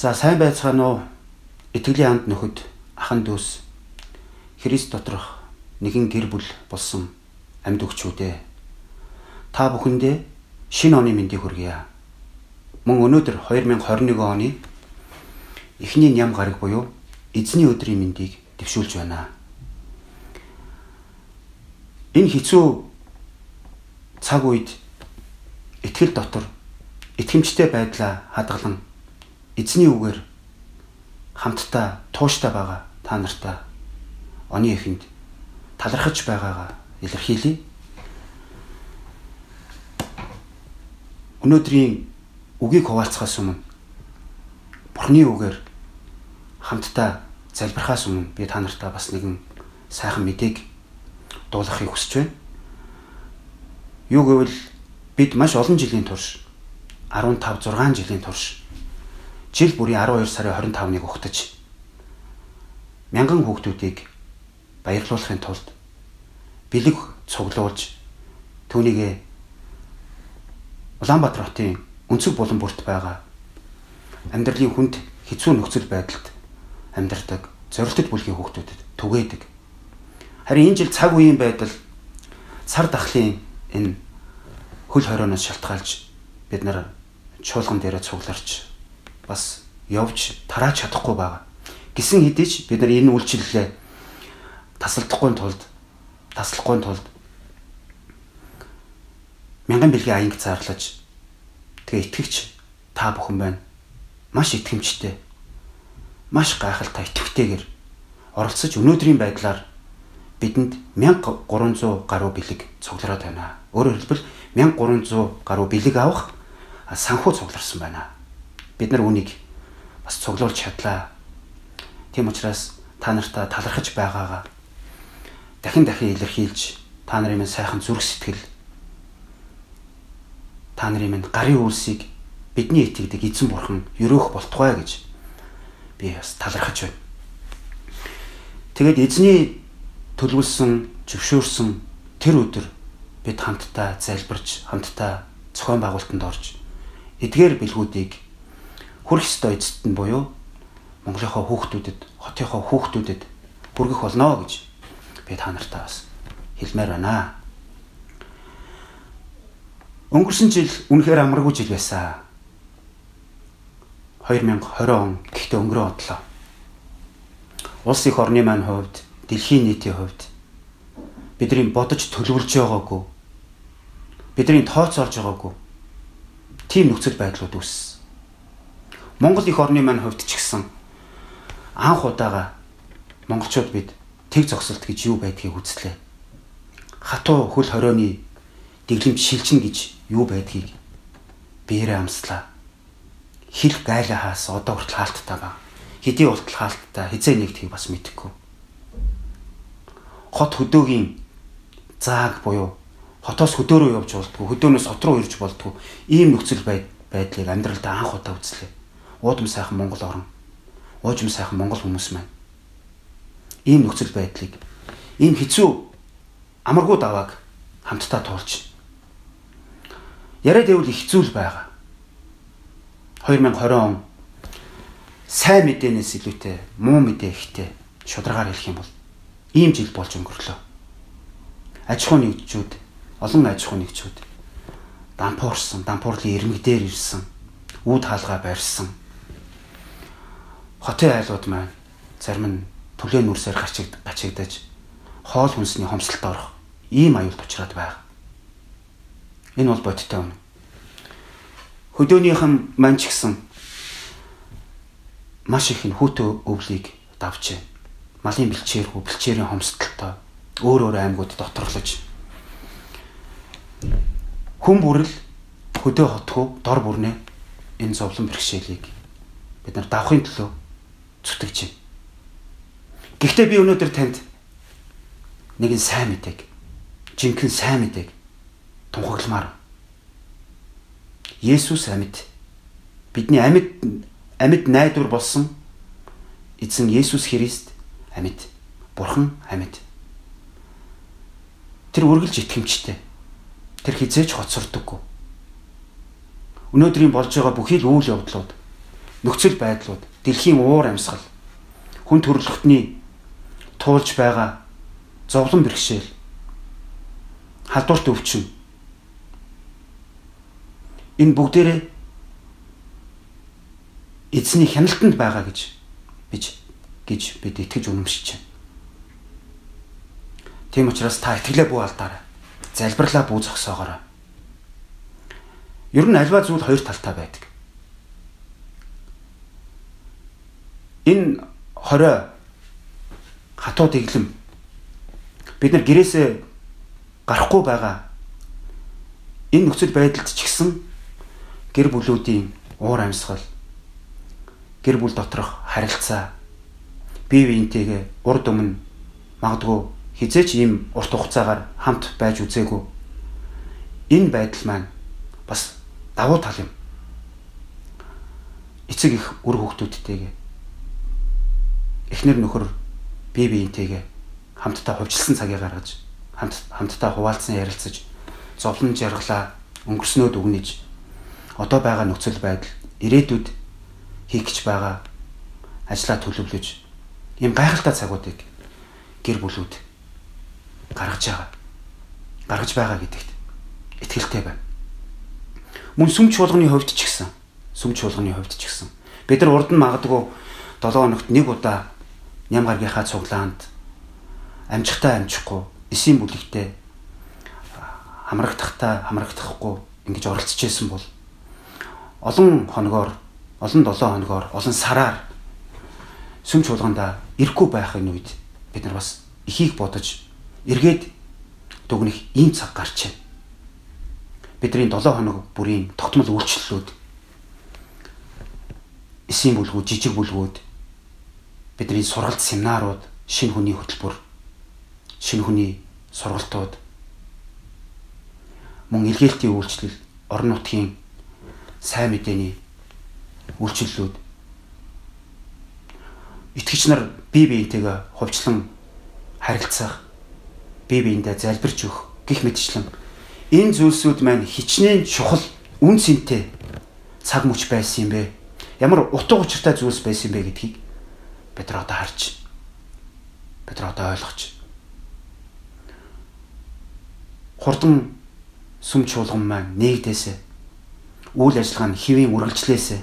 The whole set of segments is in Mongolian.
За сайн байцгаана уу? Итгэлийн анд нөхөд ахан дүүс Христ доторх нэгэн гэр бүл болсон амьд өгчүүдээ та бүхэндээ шинэ оны мэндийг хүргье. Мөн өнөөдөр 2021 оны эхний ням гараг буюу эзний өдрийн мэндийг дэвшүүлж байна. Энэ хэцүү цаг үед итгэл дотор итгэмжтэй байдлаа хадгалан эзний үгээр хамтдаа тууштай байгаа та нартаа оны эхэнд талархаж байгаагаа илэрхийлье. Өнөөдрийн үгийг хуваалцахаас өмнө Бурхны үгээр хамтдаа залбирахаас өмнө би та нартаа бас нэгэн сайхан мэдээг дуулгахыг хүсэж байна. Юу гэвэл бид маш олон жилийн турш 15 6 жилийн турш жил бүрийн 12 сарын 25-ныг угтаж мянган хүүхдүүдийг баярлуулахын тулд бэлэг цуглуулж түүнийг Улаанбаатар хотын өнцөг булан бүрт байгаа амьдралын хүнд хэцүү нөхцөл байдалд амьдардаг зорилттой бүлгийн хүүхдүүдэд түгээдэг. Харин энэ жил цаг үеийн байдал цар тахлын энэ хөл хорионоос шалтгаалж бид нар чуулган дээрээ цугларч бас явж тарааж чадахгүй байгаа. Гисэн хэдий ч бид нар энэ үйлчлэлээ тасалдахгүй тулд таслахгүй тулд мянган бэлгийн аянг зарлаж тэгээ итгэвч та бүхэн байна. Маш итгэмжтэй. Маш гайхалтай итгэвтэйгээр оролцож өнөөдрийн байдлаар бидэнд 1300 гаруй бэлэг цуглараад байна. Өөрөөр хэлбэл 1300 гаруй бэлэг авах санхүү цугларсан байна. Бид нар үнийг бас цуглуулж чадлаа. Тийм учраас та нартаа талархаж байгаагаа дахин дахин илэрхийлж та нарын минь сайхан зүрх сэтгэл та нарын минь гарын үйлсийг бидний итгэдэг эзэн бурхан өрөөх болтугай гэж би бас талархаж байна. Тэгээд эзний төлөвлөсөн, зөвшөөрсөн тэр өдөр бид хамтдаа залбирч, хамтдаа зохион байгуулалтанд орж эдгээр бэлгүүдийг хүрх ёстой эцэст нь буюу Монголынхаа хүүхдүүдэд, хотынхаа хүүхдүүдэд хүргэх болно гэж би та нартай бас хэлмээр байна. Өнгөрсөн жил үнэхээр амаргүй жил байсан. 2020 он гэхдээ өнгөрөө одлоо. Улс их орны маань хувьд, дэлхийн нийтийн хувьд бидний бодож төлөвлөж байгаагүй бидний тооцоолж байгаагүй тийм нөхцөл байдлууд үүссэн. Монгол их орны маань хувьд ч гэсэн анх удаага монголчууд бид тэг зогсолт гэж юу байдгийг үзлээ. Хатуу хөл хорионы дэглэмж шилжин гэж юу байдгийг биерээ амслаа. Хил гайлаа хаас одоо хүртэл хаалттай баг. Хэдий уртл хаалттай хизээ нэгдхийг бас мэдэхгүй. Хот хөдөөгийн зааг буюу хотоос хөдөөрөө явж болтгоо хөдөөнөөс хот руу ирж болтгоо ийм нөхцөл байдлыг амьдралдаа анх удаа үзлээ. Уудам сайхан Монгол орн. Уужим сайхан Монгол хүмүүс маань ийм нөхцөл байдлыг ийм хэцүү амаргүй давааг хамтдаа туулж яриад байвал их зүйл байгаа. 2020 он сайн мэдээнээс илүүтэй муу мэдээ ихтэй шударгаар хэлэх юм бол ийм жил болж өнгөрлөө. Аж ахуй нэгжүүд, олон аж ахуй нэгжүүд дампуурсан, дампуурлын ирмэг дээр ирсэн, үүд хаалгаа барьсан. Хотын айлууд маань зарим нь төлөө нүрсээр гарчиг гачигдаж хоол хүнсний хомсолд орох ийм аюулт учраад байна. Энэ бол бодиттой үнэ. Хөдөөнийхэн маань ч гэсэн маш их хүүтэ өвлийг давж малын бэлчээргүй бэлчээрийн хомсдолтой өөр өөр аймагуд доторлож хүн бүрэл хөдөө хотхоо дор бүрнээ энэ зовлон бэрхшээлийг бид нар давахын төлөө зүтгэж байна. Гэхдээ би өнөөдөр танд нэгэн сайн мэдээг жинхэнэ сайн мэдээг тунхагламаар. Есүс амьд бидний амьд амьд найдвар болсон эзэн Есүс Христ амьд Бурхан амьд. Тэр үргэлж итгэмжтэй. Тэр хизээч хоцордоггүй. Өнөөдрийн болж байгаа бүхий л үйл явдлууд нөхцөл байдлууд, дэлхийн уур амьсгал, хүн төрөлхтний туулж байгаа зовлон бэрхшээл, халдварт өвчин энэ бүгдээрээ эзний хяналтанд байгаа гэж бич гэж бид итгэж үнэмшиж байна. Тийм учраас та итгэлээ бүү алдаарай. Залбирлаа бүү зогсоогоорой. Ер нь альва зүйл хоёр талтай байдаг. Энэ хорой хатуу дэглэм бид нар гэрээсээ гарахгүй байгаа. Энэ нөхцөл байдалд ч гэсэн гэр бүлүүдийн уур амьсгал гэр бүл доторх харилцаа бие биентэйгээ урд өмнө магадгүй хизээч ийм урт хугацаагаар хамт байж үзээгүй. Энэ байдал маань бас давуу тал юм. Эцэг их үр хөвгтүүдтэйгээ эхнэр нөхөр бие биентэйгээ хамтдаа хувьчилсан цагийг гаргаж хамт хамтдаа хуваалцсан ярилцаж зовлон жаргалаа өнгөрснөөд өгнөж одоо байгаа нөхцөл байдал ирээдүйд хийх гэж байгаа ажлаа төлөвлөж ийм гайхалтай цагуудыг гэр бүлүүд гаргаж байгаа. Гаргаж байгаа гэдэгт итгэлтэй байна. Мөн сүм чуулганы хувьд ч гэсэн сүм чуулганы хувьд ч гэсэн бид нар урд нь магадгүй 7 хоногт нэг удаа ням гаргийнхаа цуглаанд амжихтаа амжихгүй эсийн бүлэгтэй хамрагдахтаа хамрагдахгүй ингэж оролцож исэн бол олон хоногоор олон 7 хоногоор олон сараар сүм чуулганда ирэхгүй байхын үед бид нар бас ихийг бодож эргээд дүгнэх ийм цаг гарч байна. Бидний 7 хоног бүрийн тогтмол үйлчлэлүүд эсийн бүлгүүд, жижиг бүлгүүд бидний сургалт семинарууд, шинэ хүний хөтөлбөр, шинэ хүний сургалтууд мөн илгээлтийн үйлчлэл, орон нутгийн сайн мэдээний үйлчлэлүүд итгэгч нар бие биентэйгээ хувьчлан харилцах бие биендээ залбирч өгөх гих мэтчлэн энэ зүйлсүүд маань хичнээн чухал үн цэнтэй цаг мөч байсан юм бэ? Ямар утга учиртай зүйлс байсан юм бэ гэдгийг бид нар одоо харж бид нар одоо ойлгож. Хурдан сүм чуулган маань нэгдээсэ үйл ажиллагаа нь хэвийн үргэлжлээсэ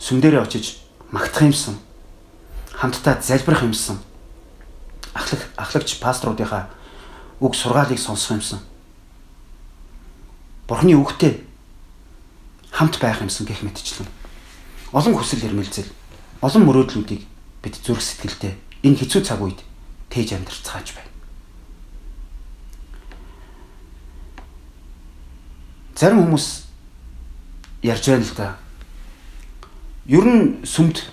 сүм дээрээ очиж магтах юмсан хамтдаа залбирах юмсан ахлах ахлагч пасторуудынхаа үг сургаалыг сонсох юмсан. Бурхны үгтэй хамт байх юмсан гэх мэтчлэн. Олон хүсэл эрмэлзэл олон мөрөөдлүүдийг бид зүрх сэтгэлдээ энэ хэцүү цаг үед тээж амьдрцгааж байна. Зарим хүмүүс ярьж байна л да ер нь сүмд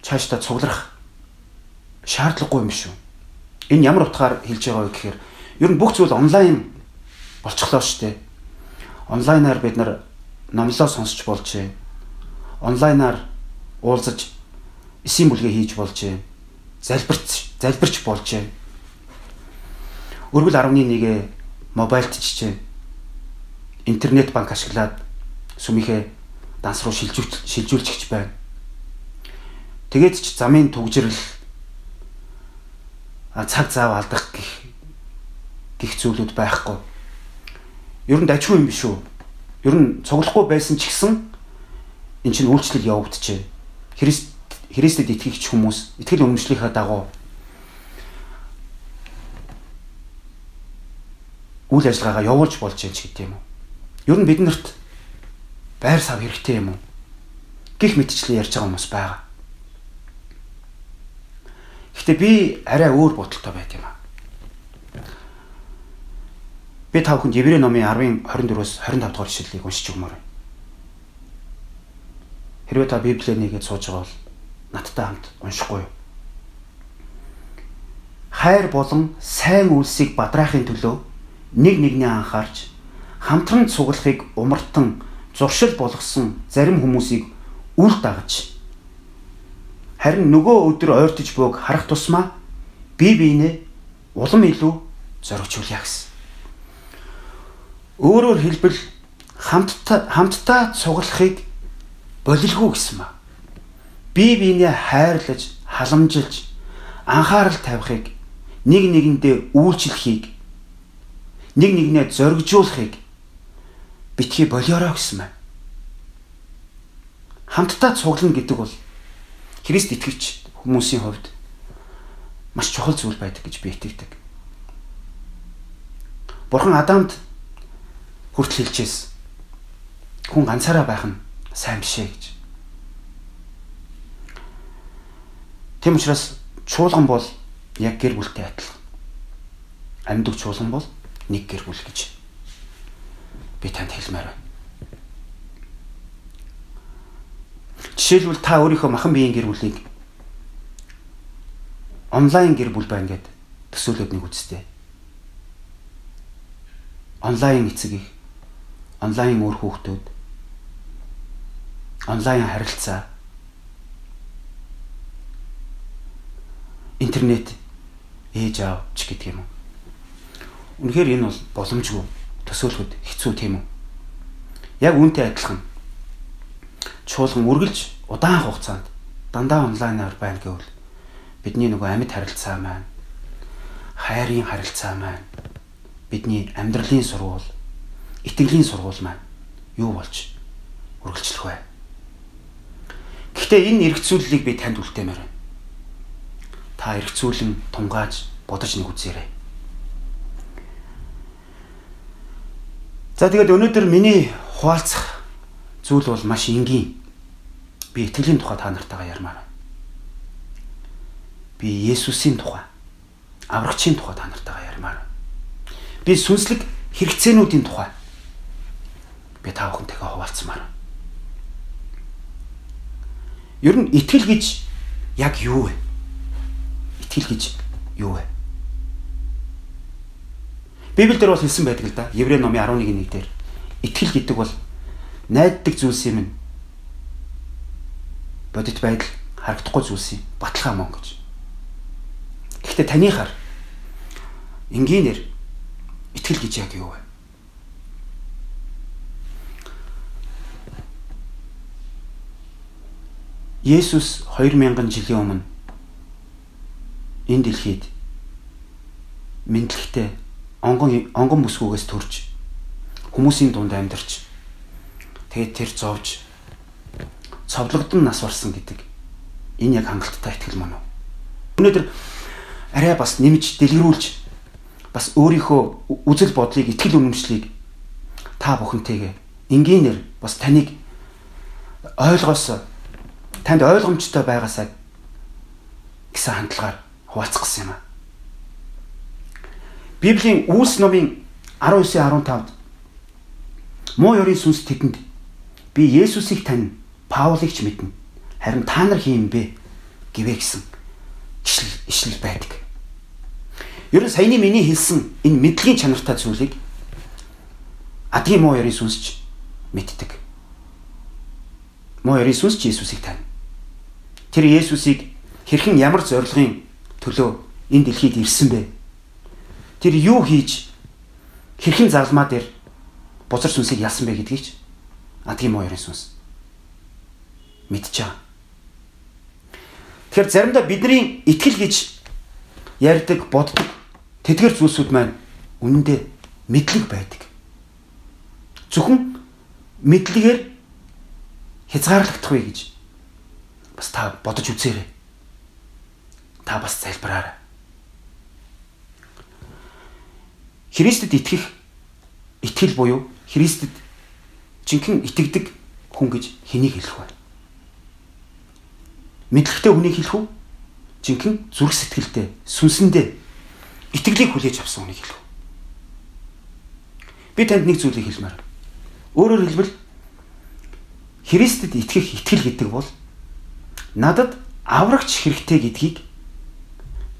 цаашдаа цугларах шаардлагагүй юм шүү. Энэ ямар утгаар хэлж байгаа вэ гэхээр ер нь бүх зүйл онлайн болчихлоо шүү дээ. Онлайнаар бид нар номлоо сонсч болжээ. Онлайнаар уулзаж эсийн бүлгээ хийж болжээ. Залбирч залбирч болжээ. Өргөл 11-гээ мобайлт чижээ. Интернет банк ашиглаад сүмийнхээ данс руу шилжүүлж шилжүүлчихэж байна. Тэгээд ч замын түгжрэл цаг зав алдах гих гих зүйлүүд байхгүй. Ер нь дажгүй юм биш үү? Ер нь цуглахгүй байсан ч гэсэн эн чинь үйлчлэл явагдчихэ. Христ Христэд итгэгч хүмүүс итгэл үнэмшлийнхаа дагуу үйл ажиллагаагаа явуулж болж байна ч гэдэг юм уу. Ер нь биднэрт байр сав хэрэгтэй юм уу? Гэх мэтчлэн ярьж байгаа хүмүүс байгаа. Гэхдээ би арай өөр бодолтой байт юм аа. Би та бүхэнд Еврей номын 10-ын 24-өөс 25 дугаар ишлэлийг уншиж өгмөр. Хэрвээ та Библийг нэгээд сууж байгаа бол надтай хамт уншихгүй юу? Хайр болон сайн үйлсийг бадраахын төлөө нэг нэгнээ анхаарч хамтран цуглахыг умартан зуршил болгосон зарим хүмүүсийг үл дагаж харин нөгөө өдөр ойртож буйг харах тусмаа бие биенээ улам илүү зоригчулъя гэсэн. Өөрөөр хэлбэл хамтдаа хамтдаа цуглахыг болилгүй гэсэн маа. Бие биенээ хайрлаж, халамжилж, анхаарал тавихыг, нэг нэгэндээ үйлчлэхийг, нэг нэгнээ зоригжуулахыг битгий болиороо гэсэн маа. Хамтдаа цуглана гэдэг бол Христ итгэгч хүмүүсийн хувьд маш чухал зүйл байдаг гэж би итгэдэг. Бурхан Адамд хүртэл хэлжээс хүн ганцаараа байх нь сайн биш ээ гэж. Тийм учраас чуулган бол яг гэр бүлтэй адилхан. Амьд чуулган бол нэг гэр бүл гэж би танд хэлмээр байна. Жишээлбэл та өөрийнхөө махан биеийн гэр бүлийг онлайн гэр бүл байна гэд төсөөлөд нэг үстэй. Онлайн эцэг их, онлайн өөр хүүхдүүд, онлайн харилцаа, интернет ээж аав ч гэдэг юм уу. Үнэхээр энэ бол боломжгүй төсөөлөхөд хэцүү тийм үү. Яг үүнтэй адилхан чуулган үргэлж удаан хугацаанд дандаа онлайнаар байна гэвэл бидний нөгөө амьд харилцаа маань хайрын харилцаа маань бидний амьдралын сургууль итгэлийн сургууль маань юу болж үргэлжлэх вэ? Гэхдээ энэ эргцүүллийг би танд үлдээмээр байна. Та эргцүүлэн тунгааж бодож нэг үзээрэй. За тэгээд өнөөдөр миний хуваалцах зүйл бол маш энгийн. Би итгэлийн тухай та нартайгаа ярмаар байна. Би Есүсийн тухай, аврагчийн тухай та нартайгаа ярмаар байна. Би сүнслэг хэрэгцээнүүдийн тухай би та бүхэнтэйгээ хуваалцмаар байна. Ер нь итгэл гэж яг юу вэ? Итгэл гэж юу вэ? Библиэлд бол хэлсэн байдаг л да. Еврей номын 11-ийн 1 дээр итгэл гэдэг бол найддаг зүйлс юм. Бодит байдал харагдахгүй зүйлс юм. Баталгаа мөн гэж. Гэхдээ таны хар энгийнээр итгэл гэж яг юу вэ? Есүс 2000 жилийн өмнө энэ дэлхийд мэдлэгтэй онгон онгон бүсгүйгээс төрж хүмүүсийн дунд амьдарч Тэгээд тэр зовж цовдлогдсон нас барсан гэдэг энэ яг хангалттай ихтгэл мөн үү? Өнөөдөр арай бас нэмж дэлгэрүүлж бас өөрийнхөө үзэл бодлыг ихтгэл үнэмшлийг та бүхэнтэйгээ энгийнээр бас таныг ойлгоос танд ойлгомжтой байгаасаа гэсэн хандлагаар хуваалцах гэсэн юм аа. Библийн Үлс номын 19-15-д муу ёрийн сүнс тэдэнд би Есүсийг тань, Паулыг ч мэднэ. Харин та нар хин бэ гэвэ гэсэн ишлэл байдаг. Ер нь саяны миний хэлсэн энэ мэдлэгийн чанартай зүйлийг адгийн муу ярийн сүнсч мэддэг. Муу ярийн сүнсч Есүсийг тань. Тэр Есүсийг хэрхэн ямар зорилгын төлөө энэ дэлхийд ирсэн бэ? Тэр юу хийж хэрхэн залмаа дээр бузар сүнсийг ялсан бэ гэдгийг ч А тийм ярин сүнс. Мэдчихэе. Тэгэхээр заримдаа бидний итгэл гэж ярьдаг, боддог тэдгэр зүйлсүүд маань үнэндээ мэдлэг байдаг. Зөвхөн мэдлэгээр хязгаарлагдах вэ гэж бас та бодож үзээрэй. Та бас залбираарай. Христэд итгэх итгэл буюу Христэд жинхэнэ итгэдэг хүн гэж хэнийг хэлэх вэ? Мэдлэгтэй хүнийг хэлэх үү? Жинхэнэ зүрх сэтгэлтэй, сүнсэндээ итгэлийг хүлээж авсан хүнийг хэлэх үү? Би танд нэг зүйлийг хэлмээр. Өөрөөр хэлбэл Христэд итгэх итгэл гэдэг бол надад аврагч хэрэгтэй гэдгийг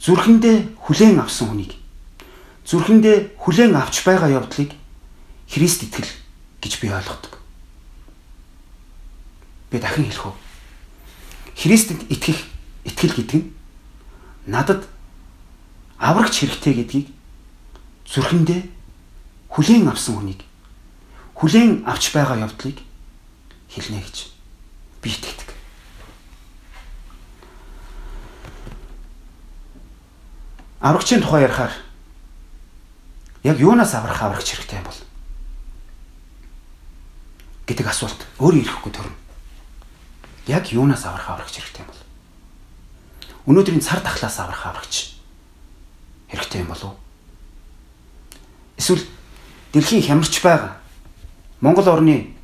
зүрхэндээ хүлээн авсан хүнийг зүрхэндээ хүлээн авч байгаа явдлыг Христ итгэл гэж би ойлгодог. Би дахин хэлэх үү. Христэд итгэх итгэл гэдэг нь надад аврагч хэрэгтэй гэдгийг зүрхэндээ хүлээн авсан хүнийг хүлээн авч байгаа явдлыг хэлнэ гэж. би итгэдэг. Аврагчийн тухай ярихаар. Яг юунаас аврах аврагч хэрэгтэй бол? Гэдэг асуулт өөрөө ирэхгүй төрнө. Яг юунаас аврах аврагч хэрэгтэй бол? Өнөөдрийн цар тахлаас аврах аврагч хэрэгтэй юм болов эсвэл дэлхийн хямарч байгаа Монгол орны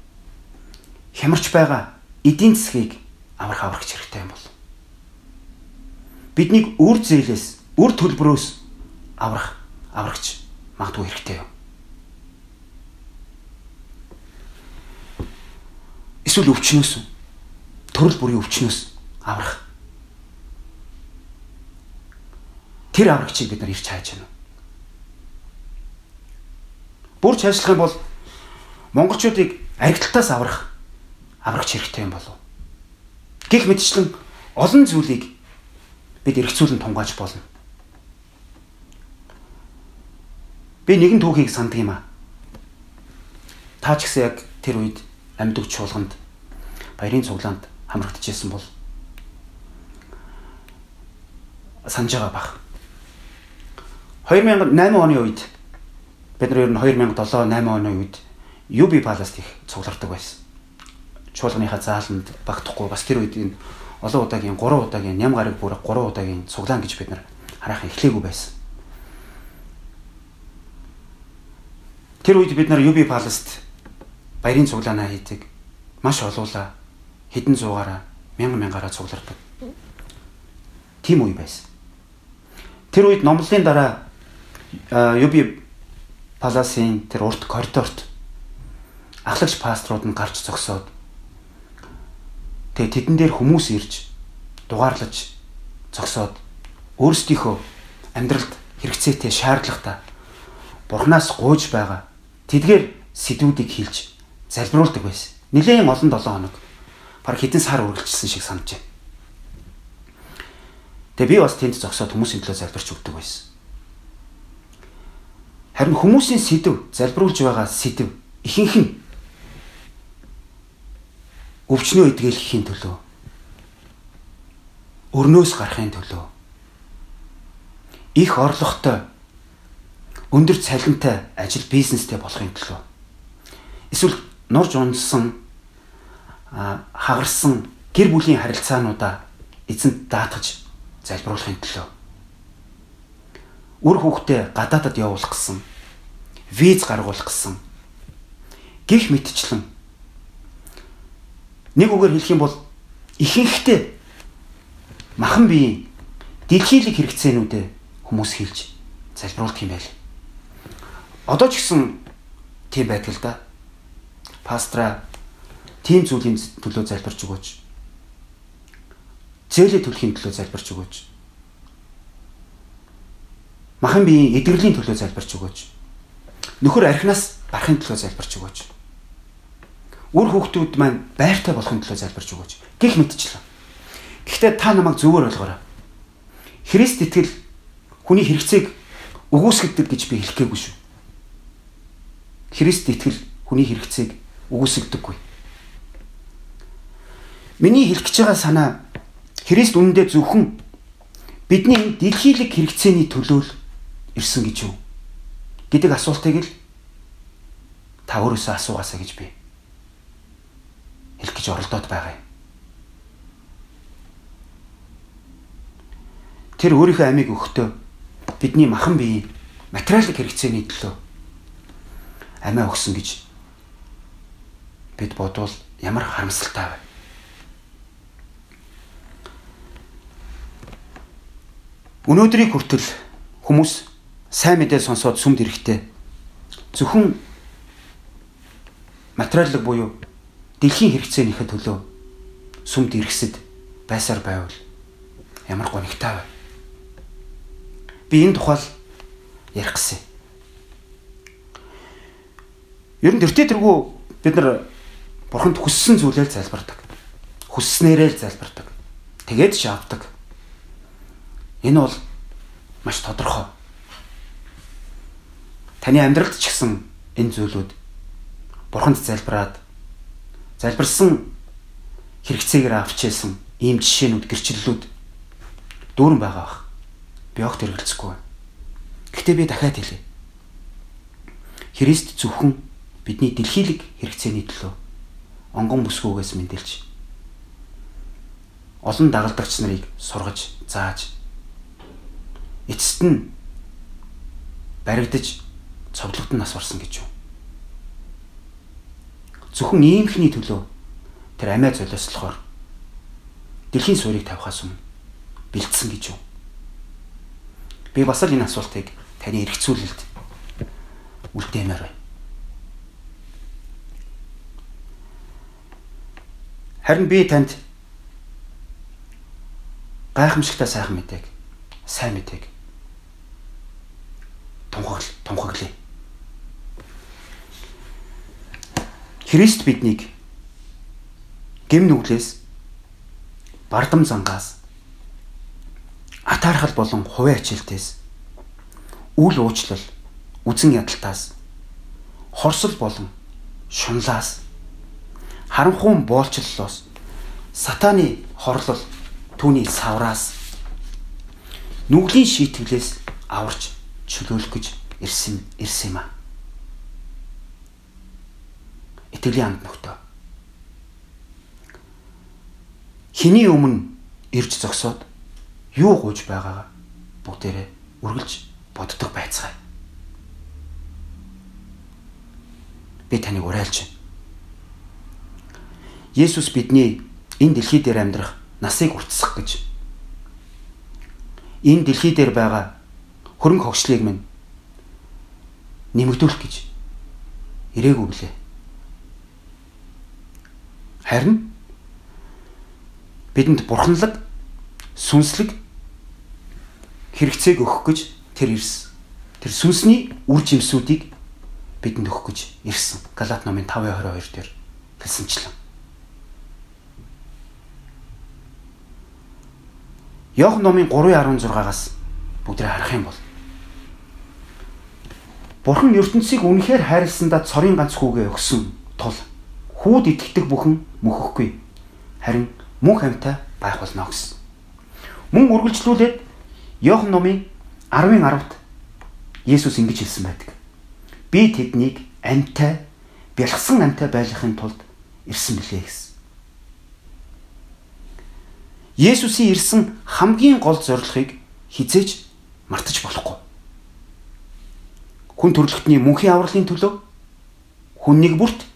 хямарч байгаа эдийн засгийг аврах аврагч хэрэгтэй юм бол? Биднийг үр зээлээс үр төлбөрөөс аврах аврагч магадгүй хэрэгтэй юм. Эсвэл өвчнөөс төрөл бүрийн өвчнөөс аврах. Тэр аврагчийг бид нар ирж хайж байна. Бүр цаашлах юм бол монголчуудыг аригталтаас аврах аврагч хэрэгтэй юм болов. Гэх мэтчлэн олон зүйлийг бид эргцүүлэн тунгааж болно. Би нэгэн түүхийг санддаг юм аа. Та ч гэсэн яг тэр үед амьд чуулганд баярын цуглаанд хамрагдчихсэн бол санаж байгаа бах. 2008 оны үед бид нар ер нь 2007 8 оны үед UB Palace их цуглардаг байсан. Чуулганыхаа зааланд багтахгүй бас тэр үед энэ олон удаагийн 3 удаагийн ням гараг бүр 3 удаагийн цуглаан гэж бид нар хараахан эхлэегүй байсан. Тэр үед бид нар UB Palace-т баярын цуглаанаа хийдэг. Маш олуула хэдэн зуугаараа мянган мянгаараа цуглардаг. Тийм үе байсан. Тэр үед номлолын дараа UB Palace-ийн тэр урт коридорт ахлагч пасторууд нь гарч зогсоод тэгээ тэдэн дээр хүмүүс ирж дугаарлаж зогсоод өөрсдийнхөө амьдралд хэрэгцээтэй шаардлагатай бурхнаас гуйж байгаа Тэдгээр сэдвүүдийг хилж залбиулдаг байсан. Нилээн олон 7 хоног баг хэдэн сар үргэлжилсэн шиг санаж байна. Тэгээ би бас тэнд зогсоод хүмүүсийн төлөө залбирч өгдөг байсан. Харин хүмүүсийн сэдв залбиулж байгаа сэдв ихэнх нь өвчнөө эдгэлэхийн төлөө өрнөөс гарахын төлөө их орлоготой өндөр цалинтай ажил бизнестэй болохын төлөө. Эсвэл нурж унсан хагарсан гэр бүлийн харилцаануудаа эзэнт даатгаж залбируулахын төлөө. Үр хүүхдээ гадаадад явуулах гэсэн виз гаргуулах гэсэн гих мэтчлэн. Нэг үгээр хэлэх юм бол ихэнхдээ махан биеийн дэлхийлэг хэрэгцээнүүдэд хүмүүс хэлж залбиулдаг юм байл. Одоо ч гэсэн тийм байдаг л да. Пастра тийм зүйлийн төлөө залбирч өгөөч. Зээлээ төлөхийн төлөө залбирч өгөөч. Махан биеийн эдгэрлийн төлөө залбирч өгөөч. Нөхөр архинаас гарахын төлөө залбирч өгөөч. Үр хүүхдүүд маань байртай болохын төлөө залбирч өгөөч. Гэх мэтчлээ. Гэхдээ та намайг зөвөр ойлгоорой. Христ итгэл хүний хэрэгцээг өгөөсгдөг гэж би хэлэхгээгүй шүү. Христ итгэл хүний хэрэгцээг үгүйсгдэггүй. Миний хэлэх гэж байгаа санаа Христ үнэндээ зөвхөн бидний дэлхийлэг хэрэгцээний төлөө л ирсэн гэж юу гэдэг асуултыг л та өөрөөсөө асуугаасаа гэж би хэлэх гэж оролдоод байгаа юм. Тэр өөрийнхөө амийг өгөхдөө бидний махан биеийн материалын хэрэгцээний төлөө амиа өгсөн гэж бид бодвол ямар харамсалтай вэ? Өнөөдрийг хүртэл хүмүүс сайн мэдээ сонсоод сүмд ирэхдээ зөвхөн материаллык буюу дэлхийн хэрэгцээнийхээ төлөө сүмд ирэхсэд байсаар байвал ямар гонигтай вэ? Би энэ тухайл ярих гэсэн. Ер нь тэртээ тэргүй бид нар бурханд хүссэн зүйлээр залбирдаг. Хүсснээрээ залбирдаг. Тэгээд шаавдаг. Энэ бол маш тодорхой. Таны амьдралд ч гэсэн энэ зүйлүүд бурханд залбираад залбирсан хэрэгцээгээр авчээсэн ийм жишээнүүд гэрчлэлүүд дүүрэн байгаа бах. Би огт хэрэгэлцэхгүй. Гэхдээ би дахиад хэлье. Христ зөвхөн бидний дэлхийлэг хэрэгцээний төлөө онгон бүсгүйгээс мэндэлж олон дагалдагч нарыг сургаж, зааж эцэст нь баригдаж цовдлогдсон нас барсан гэж юу. Зөвхөн иймхний төлөө тэр амиа золиослохоор дэлхийн суурийг тавихаас өмнө бэлдсэн гэж юу. Би бас л энэ асуултыг таны эргцүүлэлд үлдээмээр байна. Харин би танд гайхамшигтай сайхан мэдээг, сайн мэдээг тунхагл тунхаглая. Христ биднийг гэм нүглээс бардам зангаас атаархал болон хувийн ачаалтаас үл уучлал үзэн ядалтаас хорсол болон шунлаас харанхуун боолчлолоос сатааны хорлол түүний савраас нүглийн шийтгэлээс аварч чөлөөлөх гэж ирсэн ирсэн юм а. Итгэлийн амт нөхдөө. Хиний өмнө ирж зогсоод юу гуйж байгаагаа бүгдээрээ үргэлж боддог байцгаая. Би таныг уриалж байна. Есүс бидний энэ дэлхий дээр амьдрах насыг уртсах гэж энэ дэлхий дээр байгаа хөрөнгө хогшлыг минь нэмэгдүүлэх гэж ирээгүй блэ. Харин бидэнд бурханлаг сүнслэг хэрэгцээг өгөх гэж тэр ирсэн. Тэр сүнсний үр жимсүүдийг бидэнд өгөх гэж ирсэн. Галаат номын 5:22 дээр хэлсэнчлэн. Йохан номын 3:16-аас бүгдээ харах юм бол Бурхан ертөнцийг үнэхээр хайрласандаа цорын ганц хүүгээ өгсөн тул хүүд итгэдэг бүхэн мөхөхгүй. Харин мөн хамтаа байх болно гэсэн. Мөн үргэлжлүүлээд Йохан номын 10-ын 10-т Есүс ингэж хэлсэн байдаг. Би тэднийг амьтай, бэлгсэн амьтай байлгахын тулд ирсэн билээ гэсэн. Есүсийн ирсэн хамгийн гол зорилгыг хизээж мартаж болохгүй. Хүн төрлөختний мөнхийн авралын төлөө хүн нэг бүрт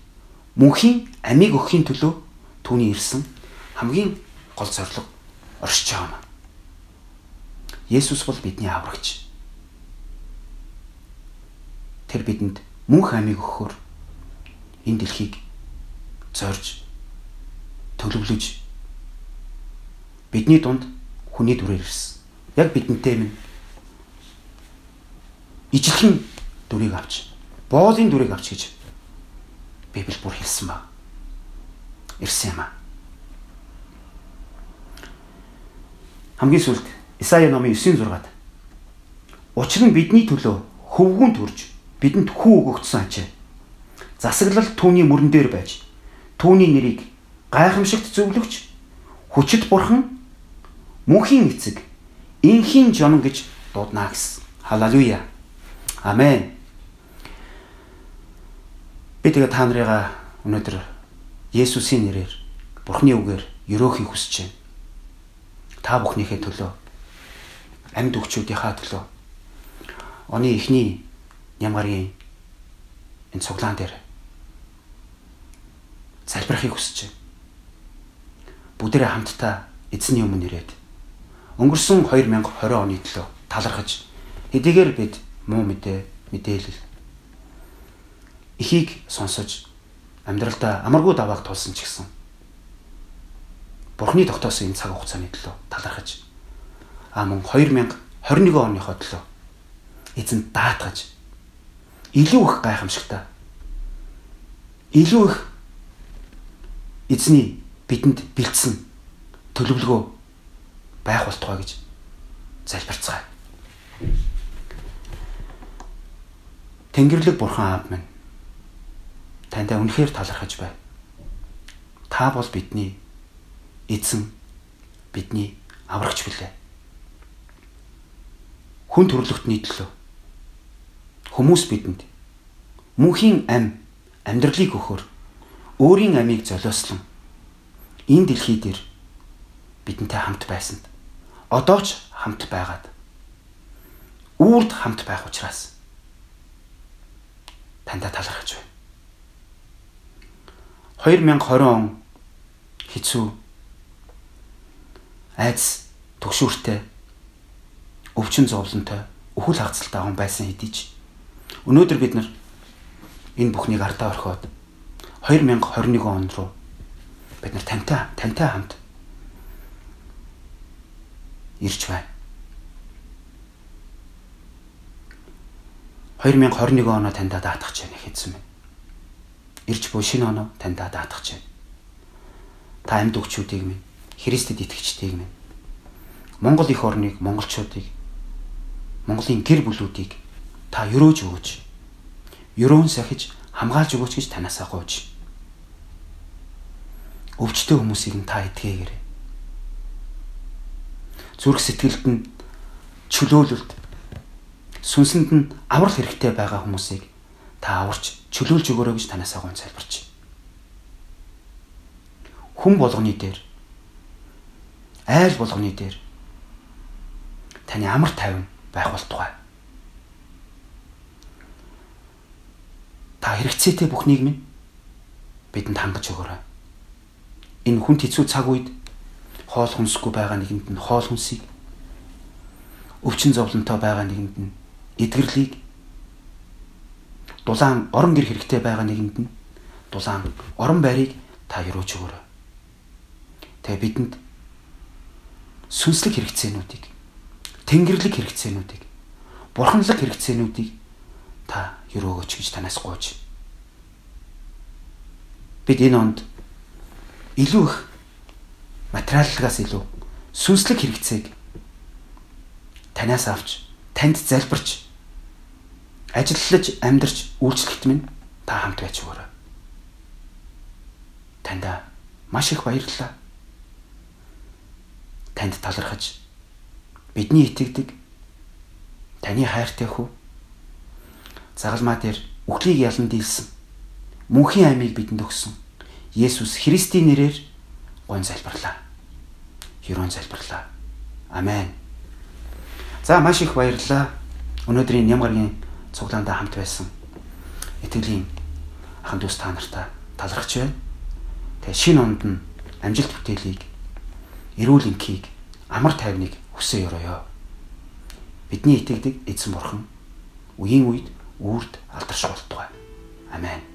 мөнхийн амийг өгөхийн төлөө түүний ирсэн хамгийн гол зорилго оршиж байгаа юм. Есүс бол бидний аврагч. Тэр бидэнд мөнх амийг өгөхөөр энэ дэлхийг зорж төлөвлөж бидний дунд хүний дүрээр ирсэн. Яг бидэнтэй минь ижилхэн дүрийг авч боолын дүрийг авч гэж Библи бүр хэлсэн ба. Ирсэн юм аа. Хамгийн сүүлд Исая номын 9:6-ад Учир нь бидний төлөө хөвгүүн төрж бидэнд хүү өгөгдсөн ачаа. Засаглал түүний мөрөн дээр байж түүний нэрийг гайхамшигт зөвлөгч хүчит бурхан мөнхийн эцэг инхийн жонон гэж дуудана гэсэн. Халелуя. Амен. Би тэгээ та нарыгаа өнөөдөр Есүсийн нэрээр Бурхны үгээр өрөөхийг хүсэж байна та бүхнийхээ төлөө амьд өгчүүдийнхаа төлөө оны эхний нямгаргийн энэ цуглаан дээр залбирахыг хүсэж байна. Бүгдээрээ хамтдаа эзний өмнө ирээд өнгөрсөн 2020 оны төлөө талархаж хэдийгээр бид муу мэдээ мэдээлэл эхийг сонсож амьдралдаа амаргүй давааг тулсан ч гэсэн Бурхны тогтоосон энэ цаг хугацааны төлөө талархаж а мөн 2021 оныхоо төлөө эзэн даатгаж илүү их гайхамшигтай илүү их эзний бидэнд бэлдсэн төлөвлөгөө байх болтугай гэж залбирцгаая. Тэнгэрлэг бурхан аав минь таньда үнэхээр талархаж байна. Та бол бидний эзэн бидний аврагч билээ. Хүн төрлөختний төлөө хүмүүс бидэнд мөнхийн ам амьдралыг өгөхөр өөрийн амийг золиослон энэ дэлхий дээр бидэнтэй хамт байсанд одоо ч хамт байгаад. Үрд хамт байх учраас. Тандаа талархаж байна. 2020 он хэцүү. Айдас төгшүүртэй өвчин зовлонтой өхөл хагцалтай он байсан хэдий ч. Өнөөдөр бид нар энэ бүхнийг ардаа орхиод 2021 он руу бид нар тантай тантай хамт ирж байна. 2021 оноо таньда даатгах гэж байна хэзээ минь ирж буй шинэ оноо таньда даатгах чинь. Та амьд өгчүүдийг минь Христэд итгэгчдийг минь Монгол их орныг монголчуудыг Монголын гэр бүлүүдийг та өрөөж өгөөч. Өрөөн сахиж хамгаалж өгөөч гэж танаасаа гуйж. Өвчтөе хүмүүсийг та эдгээгээрэй. Зүрх сэтгэлд нь чөлөөлөлт сүнсэнд нь аврал хэрэгтэй байгаа хүмүүсийг та аварч чөлөөлж өгөөрэй гэж танаас агуун залбирч. Хүн болгоны дээр айл болгоны дээр таны амар тайван байх болтугай. Та хэрэгцээтэй бүхнийг минь бидэнд хангаж өгөөрэй. Энэ хүн хэцүү цаг үед хоол хүнсгүй байгаа нэгэнд нь хоол хүнсийг өвчин зовлонтой байгаа нэгэнд нь эдгэрлийг дулаан орон гэр хэрэгтэй байгаа нэгэнд нь дулаан орон байрыг та юрууч өгөөрэй. Тэгээ бидэнд сүнслэг хэрэгцээнүүдийг тэнгэрлэг хэрэгцээнүүдийг бурханлаг хэрэгцээнүүдийг та юрөөгөөч гэж танаас гуйж. Бид энэ онд илүү их материаллагаас илүү сүнслэг хэрэгцээг танаас авч танд залбирч ажиллаж амьдарч үйлчлэхт минь та хамт байж өгөөрэй. Танда маш их баярлалаа. Танд талархаж бидний итгэдэг таны хайртай хүү загалмаа дээр үхлийг ялан дийлсэн мөнхийн аймыг бидэнд өгсөн Есүс Христийн нэрээр гон залбирлаа. Хөрөн залбирлаа. Амен. За маш их баярлалаа. Өнөөдрийн нямгаргийн цуглаандаа хамт байсан итгэлийн ахын дүүс та нартай талархаж байна. Тэгээ шинэ онд нь амжилт бүтээлийг эрүүл энхийг амар тайвныг хүсээ өрөөё. Бидний итгэдэг эзэн бурхан үеийн үед үрд алдарш болтугай. Амен.